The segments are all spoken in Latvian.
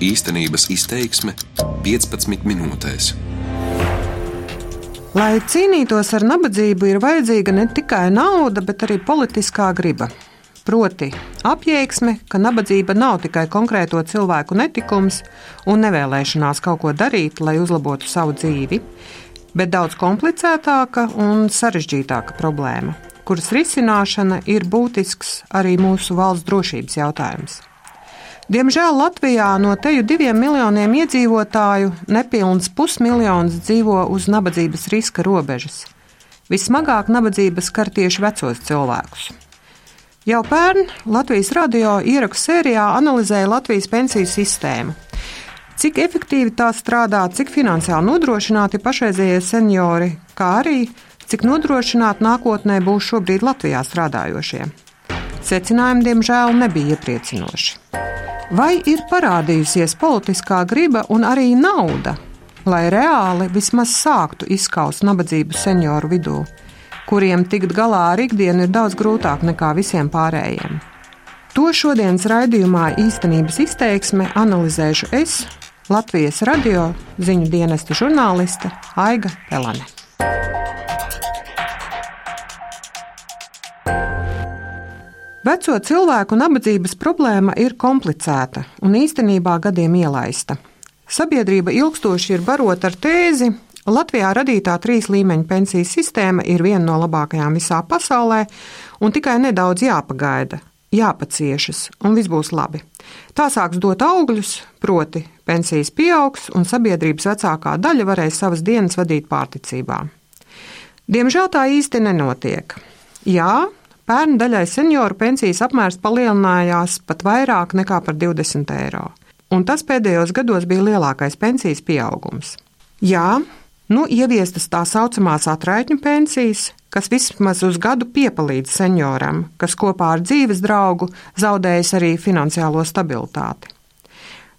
Īstenības izteiksme 15 minūtēs. Lai cīnītos ar nabadzību, ir vajadzīga ne tikai nauda, bet arī politiskā griba. Proti, apjēgsme, ka nabadzība nav tikai konkrēto cilvēku netikums un nevēlēšanās kaut ko darīt, lai uzlabotu savu dzīvi, bet daudz komplicētāka un sarežģītāka problēma, kuras risināšana ir būtisks arī mūsu valsts drošības jautājums. Diemžēl Latvijā no teju diviem miljoniem iedzīvotāju nepilns pusmiljons dzīvo uz nabadzības riska robežas. Vismagāk nabadzība skar tieši vecos cilvēkus. Jau pērn Latvijas radio ierakstu sērijā analizēja Latvijas pensiju sistēmu. Cik efektīvi tā strādā, cik finansiāli nodrošināti pašreizējie seniori, kā arī cik nodrošināti nākotnē būs šobrīd Latvijā strādājošie. Secinājumi, diemžēl, nebija iepriecinoši. Vai ir parādījusies politiskā griba un arī nauda, lai reāli vismaz sāktu izskaust nabadzību senioru vidū, kuriem tikt galā ar ikdienu ir daudz grūtāk nekā visiem pārējiem? To šodienas raidījumā īstenības izteiksme analizēšu es, Latvijas radio ziņu dienesta žurnāliste Aiga Pelane. Veco cilvēku nabadzības problēma ir komplicēta un īstenībā gadiem ielaista. Sabiedrība ilgstoši ir barota ar tēzi, Latvijā radītā trīs līmeņa pensiju sistēma ir viena no labākajām visā pasaulē, un tikai nedaudz jāpagaida, jāpaciešas, un viss būs labi. Tā sāks dot augļus, proti, pensijas pieaugs, un sabiedrības vecākā daļa varēs savas dienas vadīt pārticībā. Diemžēl tā īsti nenotiek. Jā, Pērn daļai senioru pensijas apmērs palielinājās pat vairāk nekā par 20 eiro, un tas pēdējos gados bija lielākais pensijas pieaugums. Jā, nu ieviestas tā saucamās atraitņu pensijas, kas vismaz uz gadu piepalīdz senioram, kas kopā ar dzīves draugu zaudējis arī finansiālo stabilitāti.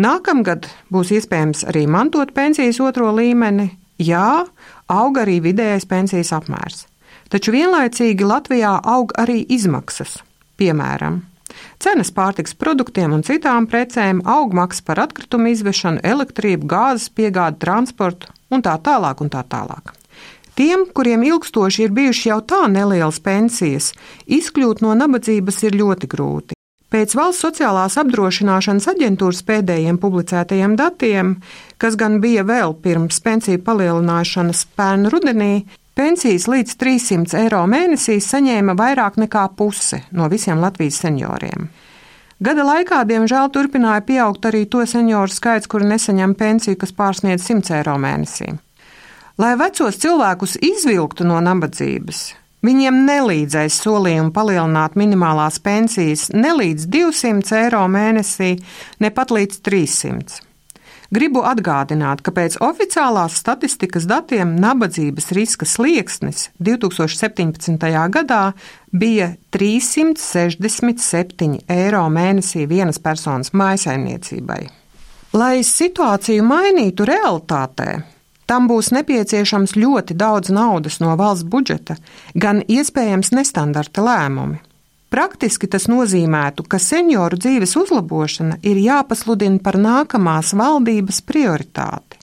Nākamgad būs iespējams arī mantot pensijas otro līmeni, jā, aug arī vidējais pensijas apmērs. Taču vienlaicīgi Latvijā aug arī izmaksas. Piemēram, cenas pārtiks produktiem un citām precēm, aug maksa par atkritumu izvešanu, elektrību, gāzes piegādi, transportu un tā tālāk. Un tā tālāk. Tiem, kuriem ilgstoši ir bijušas jau tā nelielas pensijas, izkļūt no nabadzības ir ļoti grūti. Pēc valsts sociālās apdrošināšanas aģentūras pēdējiem publicētajiem datiem, kas gan bija vēl pirms pensiju palielināšanas pērn rudenī, Pensijas līdz 300 eiro mēnesī saņēma vairāk nekā puse no visiem Latvijas senioriem. Gada laikā, diemžēl, turpināja pieaugt arī to senioru skaits, kuri nesaņem pensiju, kas pārsniedz 100 eiro mēnesī. Lai vecos cilvēkus izvilktu no nabadzības, viņiem nelīdzēs solījumi palielināt minimālās pensijas ne līdz 200 eiro mēnesī, ne pat līdz 300. Gribu atgādināt, ka pēc oficiālās statistikas datiem nabadzības riska slieksnis 2017. gadā bija 367 eiro mēnesī vienas personas maisaimniecībai. Lai situāciju mainītu realitātē, tam būs nepieciešams ļoti daudz naudas no valsts budžeta, gan iespējams nestandarta lēmumi. Praktiski tas nozīmētu, ka senioru dzīves uzlabošana ir jāpasludina par nākamās valdības prioritāti.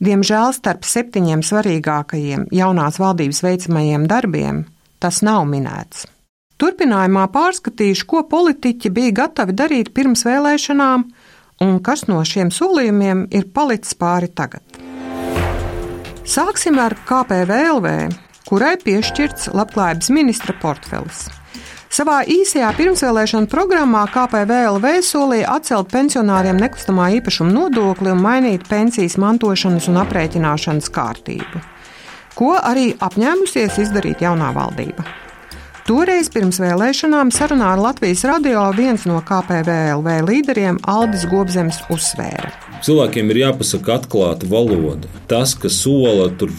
Diemžēl starp septiņiem svarīgākajiem jaunās valdības veicamajiem darbiem tas nav minēts. Turpinājumā pārskatīšu, ko politiķi bija gatavi darīt pirms vēlēšanām un kas no šiem solījumiem ir palicis pāri tagad. Sāksim ar KPVLV, kurai piešķirts labklājības ministra portfelis. Savā īsajā pirmsvēlēšana programmā KPVLV solīja atcelt pensionāriem nekustamā īpašuma nodokli un mainīt pensijas mantošanas un aprēķināšanas kārtību, ko arī apņēmusies izdarīt jaunā valdība. Toreiz pirms vēlēšanām sarunā ar Latvijas radio viens no KPVLV līderiem Aldis Gobzems uzsvēra. Cilvēkiem ir jāpasaka atklāta valoda. Tas, ka sola tur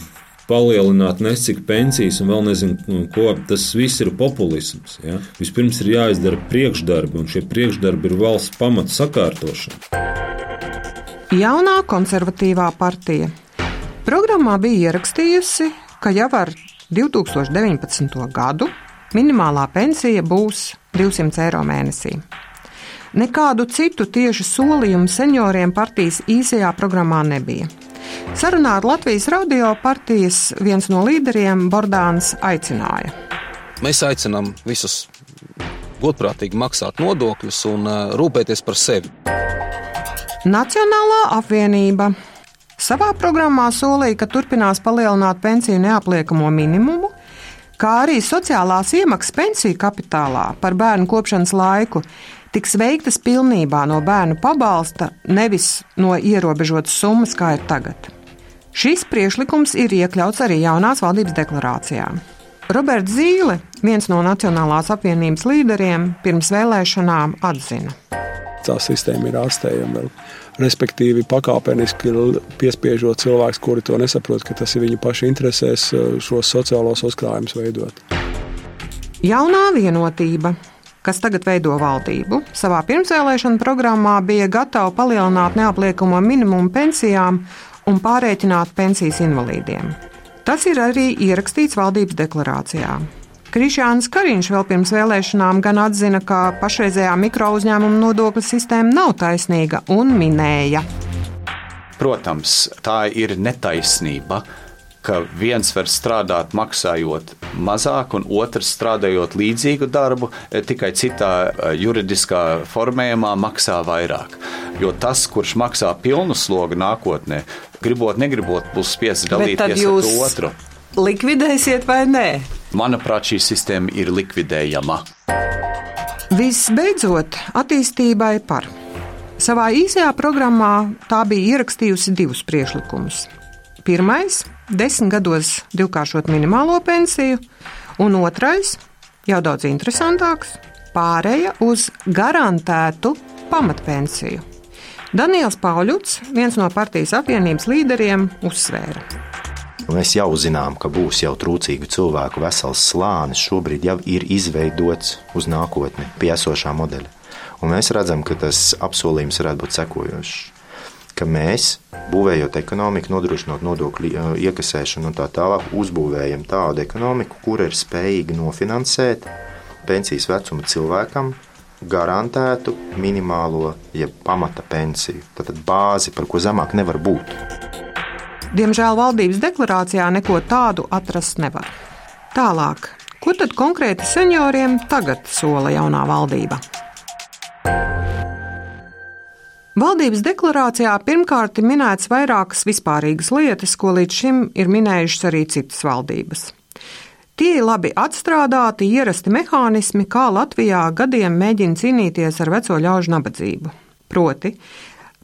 palielināt nesik pensijas un vēl nezinu, ko. Tas viss ir populisms. Ja? Vispirms ir jāizdara priekšdarbi, un šie priekšdarbi ir valsts pamata sakārtošana. Jaunā konservatīvā partija programmā bija ierakstījusi, ka jau ar 2019. gadu minimālā pensija būs 200 eiro mēnesī. Nekādu citu tiešu solījumu senioriem partijas īsajā programmā nebija. Sarunā ar Latvijas radio partijas viens no līderiem Bordāns aicināja. Mēs aicinām visus godprātīgi maksāt nodokļus un uh, rūpēties par sevi. Nacionālā apvienība savā programmā solīja, ka turpinās palielināt pensiju neapliekamo minimumu, kā arī sociālās iemaksas pensiju kapitālā par bērnu kopšanas laiku tiks veiktas pilnībā no bērnu pabalsta, nevis no ierobežotas summas, kā ir tagad. Šis priekšlikums ir iekļauts arī jaunās valdības deklarācijā. Roberts Zīle, viens no Nacionālās apvienības līderiem, pirms vēlēšanām atzina. Tā sistēma ir ārstējama. Respektīvi, pakāpeniski piespiežot cilvēkus, kuri to nesaprot, ka tas ir viņu pašu interesēs, šos sociālos uzkrājumus veidot. Jaunā vienotība kas tagad veido valdību, savā pirmsvēlēšana programmā bija gatava palielināt neapliekamo minimumu pensijām un pārēķināt pensijas invalīdiem. Tas ir arī ierakstīts valdības deklarācijā. Krišjāns Kariņš vēl pirms vēlēšanām gan atzina, ka pašreizējā mikro uzņēmuma nodokļu sistēma nav taisnīga un minēja. Protams, tā ir netaisnība ka viens var strādāt maksājot mazāk, un otrs strādājot līdzīgu darbu, eh, tikai citā eh, juridiskā formējumā maksā vairāk. Jo tas, kurš maksā pilnu slogu nākotnē, gribot, negribot, būs spiests dalīties ar otru. Likvidēsiet vai nē? Manuprāt, šī sistēma ir likvidējama. Visbeidzot, attīstībai par. Savā īsajā programmā tā bija ierakstījusi divus priekšlikumus. Pirmais desmit gados divkāršot minimālo pensiju, un otrais, jau daudz interesantāks, pāreja uz garantētu pamatpensiju. Daniels Pauļuts, viens no partijas apvienības līderiem, uzsvēra. Mēs jau zinām, ka būs jau trūcīgu cilvēku vesels slānis. Šobrīd jau ir izveidots uz nākotni pie esošā modeļa. Un mēs redzam, ka tas apsolījums varētu būt sekojošs ka mēs, būvējot ekonomiku, nodrošinot nodokļu iekasēšanu un tā tālāk, uzbūvējam tādu ekonomiku, kur ir spējīga nofinansēt pensijas vecuma cilvēkam garantētu minimālo, jeb ja pamata pensiju. Tad bāzi, par ko zemāk nevar būt. Diemžēl valdības deklarācijā neko tādu atrast nevar. Tālāk, ko tad konkrēti senioriem tagad sola jaunā valdība? Valdības deklarācijā pirmkārt ir minētas vairākas vispārīgas lietas, ko līdz šim ir minējušas arī citas valdības. Tie ir labi atstrādāti, ierasti mehānismi, kā Latvijā gadiem mēģina cīnīties ar veco ļaužu nabadzību. Proti,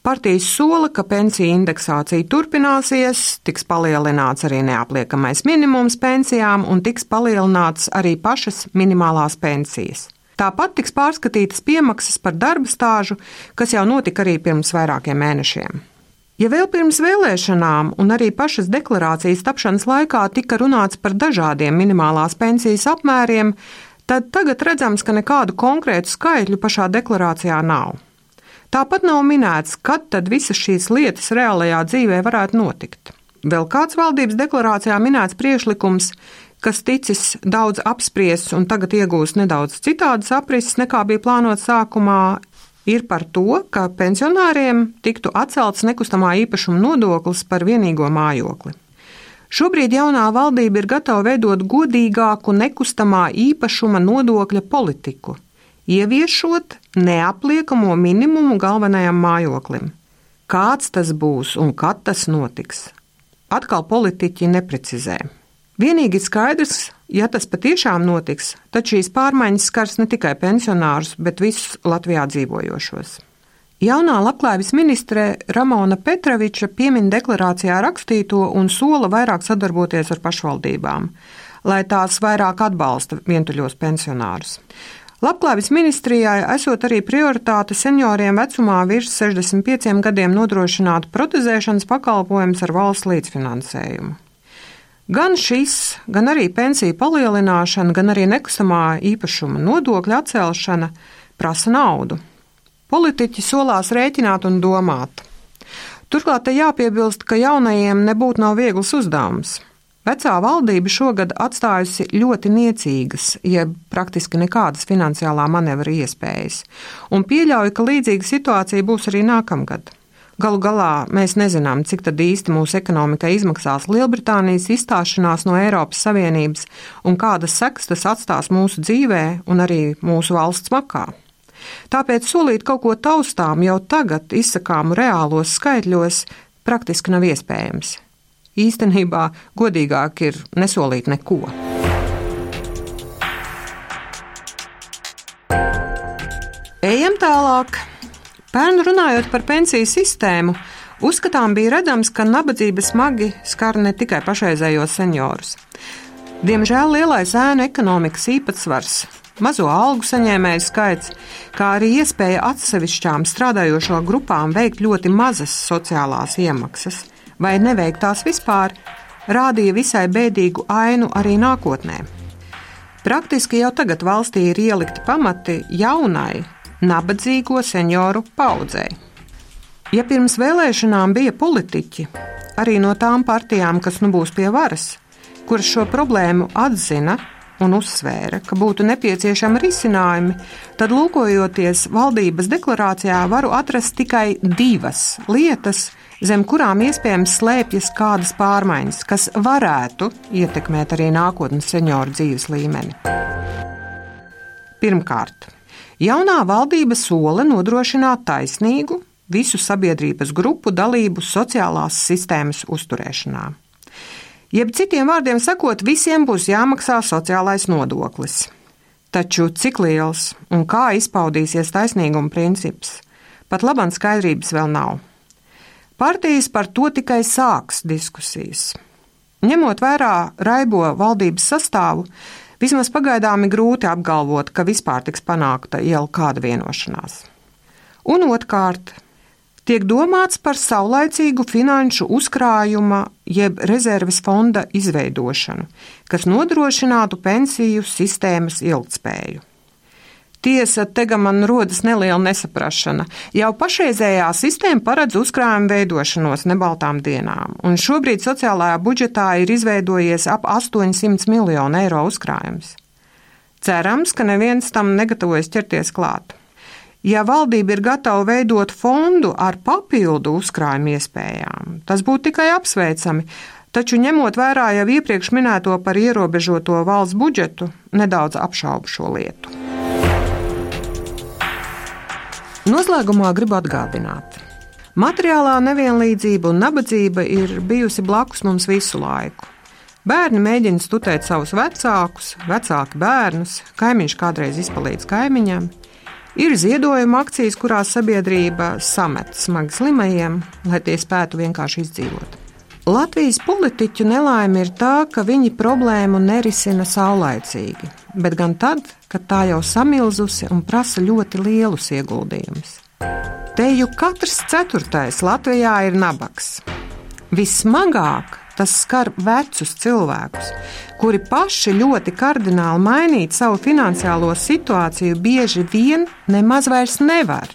partijas sola, ka pensiju indeksācija turpināsies, tiks palielināts arī neapliekamais minimums pensijām un tiks palielināts arī pašas minimālās pensijas. Tāpat tiks pārskatītas piemaksas par darba stāžu, kas jau notika arī pirms vairākiem mēnešiem. Ja vēl pirms vēlēšanām un arī pašas deklarācijas tapšanas laikā tika runāts par dažādiem minimālās pensijas apmēriem, tad tagad redzams, ka nekādu konkrētu skaitļu pašā deklarācijā nav. Tāpat nav minēts, kad tad visas šīs lietas reālajā dzīvē varētu notikt. Vēl kāds valdības deklarācijā minēts priekšlikums, kas ticis daudz apspriests un tagad iegūst nedaudz citādas aprises nekā bija plānots sākumā, ir par to, ka pensionāriem tiktu atcelts nekustamā īpašuma nodoklis par vienīgo mājokli. Šobrīd jaunā valdība ir gatava veidot godīgāku nekustamā īpašuma nodokļa politiku, ieviešot neapliekamo minimumu galvenajam mājoklim. Kāds tas būs un kad tas notiks? Atkal politiķi neprecizē. Vienīgi skaidrs, ja tas patiešām notiks, tad šīs pārmaiņas skars ne tikai pensionārus, bet visus Latvijā dzīvojošos. Jaunā labklājības ministre Ramona Petroviča piemin deklarācijā rakstīto un sola vairāk sadarboties ar pašvaldībām, lai tās vairāk atbalsta vientuļos pensionārus. Labklājības ministrijai esot arī prioritāte senioriem vecumā virs 65 gadiem nodrošināt protezēšanas pakalpojumus ar valsts līdzfinansējumu. Gan šis, gan arī pensiju palielināšana, gan arī nekustamā īpašuma nodokļa atcelšana prasa naudu. Politiķi solās rēķināt un domāt. Turklāt te jāpiebilst, ka jaunajiem nebūtu nav viegls uzdevums. Vecā valdība šogad atstājusi ļoti niecīgas, jeb praktiski nekādas finansiālā manevra iespējas, un pieļauju, ka līdzīga situācija būs arī nākamgad. Galu galā mēs nezinām, cik īsti mūsu ekonomikai izmaksās Lielbritānijas izstāšanās no Eiropas Savienības un kādas sekas tas atstās mūsu dzīvē un arī mūsu valsts makā. Tāpēc solīt kaut ko taustām jau tagad izsakāmu reālos skaitļos praktiski nav iespējams. Īstenībā godīgāk ir nesolīt neko. Ejam tālāk. Pērn runājot par pensiju sistēmu, uzskatām bija redzams, ka nabadzība smagi skar ne tikai pašreizējos seniorus. Diemžēl lielais ēnu ekonomikas īpatsvars, mazo algu saņēmēju skaits, kā arī iespēja atsevišķām strādājošo grupām veikt ļoti mazas sociālās iemaksas, vai neveikt tās vispār, rādīja visai bēdīgu ainu arī nākotnē. Praktiski jau tagad valstī ir ielikti pamati jaunai, nabadzīgo senioru paudzei. Ja pirms vēlēšanām bija politiķi, arī no tām partijām, kas nu būs pie varas, kuras šo problēmu atzina un uzsvēra, ka būtu nepieciešami risinājumi, tad, lūkojoties valdības deklarācijā, varu atrast tikai divas lietas, zem kurām iespējams slēpjas kādas pārmaiņas, kas varētu ietekmēt arī nākotnes senioru dzīves līmeni. Pirmkārt, jaunā valdība sola nodrošināt taisnīgu visu sabiedrības grupu dalību sociālās sistēmas uzturēšanā. Jeb citiem vārdiem sakot, visiem būs jāmaksā sociālais nodoklis. Taču cik liels un kā izpaudīsies taisnīguma princips, pat labam skaidrības vēl nav. Partijas par to tikai sāks diskusijas. Ņemot vērā raibo valdības sastāvu, vismaz pagaidām ir grūti apgalvot, ka vispār tiks panākta jau kāda vienošanās. Un otrkārt, tiek domāts par saulaicīgu finanšu uzkrājuma jeb rezerves fonda izveidošanu, kas nodrošinātu pensiju sistēmas ilgtspēju. Tiesa, te gan man rodas neliela nesaprašana. Jau pašreizējā sistēma paredz uzkrājumu veidošanos nebaltām dienām, un šobrīd sociālajā budžetā ir izveidojies ap 800 miljonu eiro uzkrājums. Cerams, ka neviens tam negatavojas ķerties klāt. Ja valdība ir gatava veidot fondu ar papildu uzkrājumu iespējām, tas būtu tikai apsveicami, taču ņemot vērā jau iepriekš minēto par ierobežoto valsts budžetu, nedaudz apšaubu šo lietu. Noslēgumā gribu atgādināt. Materiālā nevienlīdzība un nabadzība ir bijusi blakus mums visu laiku. Bērni mēģina studēt savus vecākus, vecāki bērnus, kaimiņš kādreiz izpalīdz kaimiņam. Ir ziedojuma akcijas, kurās sabiedrība samet smagi slimajiem, lai tie spētu vienkārši izdzīvot. Latvijas politiķu nelaime ir tā, ka viņi problēmu nerisina saulaicīgi, bet gan tad, kad tā jau samilzusi un prasa ļoti lielus ieguldījumus. Te jau katrs ceturtais Latvijā ir nabaks. Vismagāk tas skar vecus cilvēkus, kuri paši ļoti kardināli mainīt savu finansiālo situāciju bieži vien nemaz vairs nevar.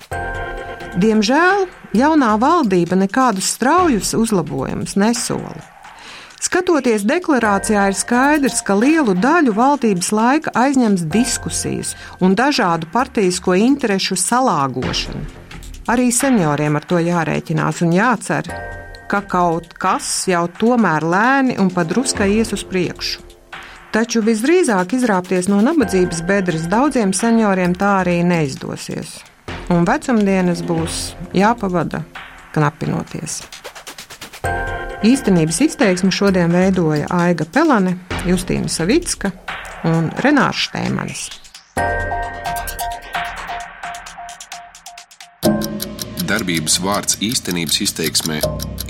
Diemžēl jaunā valdība nekādus straujus uzlabojumus nesola. Skatoties deklarācijā, ir skaidrs, ka lielu daļu valdības laika aizņems diskusijas un dažādu partijisko interešu salāgošana. Arī senioriem ar to jārēķinās un jācer, ka kaut kas jau tomēr lēni un padruskai ies uz priekšu. Taču visdrīzāk izrāpties no nabadzības bedres daudziem senioriem tā arī neizdosies un vecumdienas būs jāpavada knapinoties. Īstenības izteiksmi šodien veidoja Aiga Pelane, Justīna Savicka un Renārs Štēmanis. Darbības vārds īstenības izteiksmē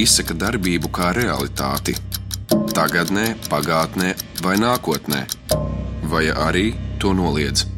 izsaka darbību kā realitāti - tagadnē, pagātnē vai nākotnē, vai arī to noliedz.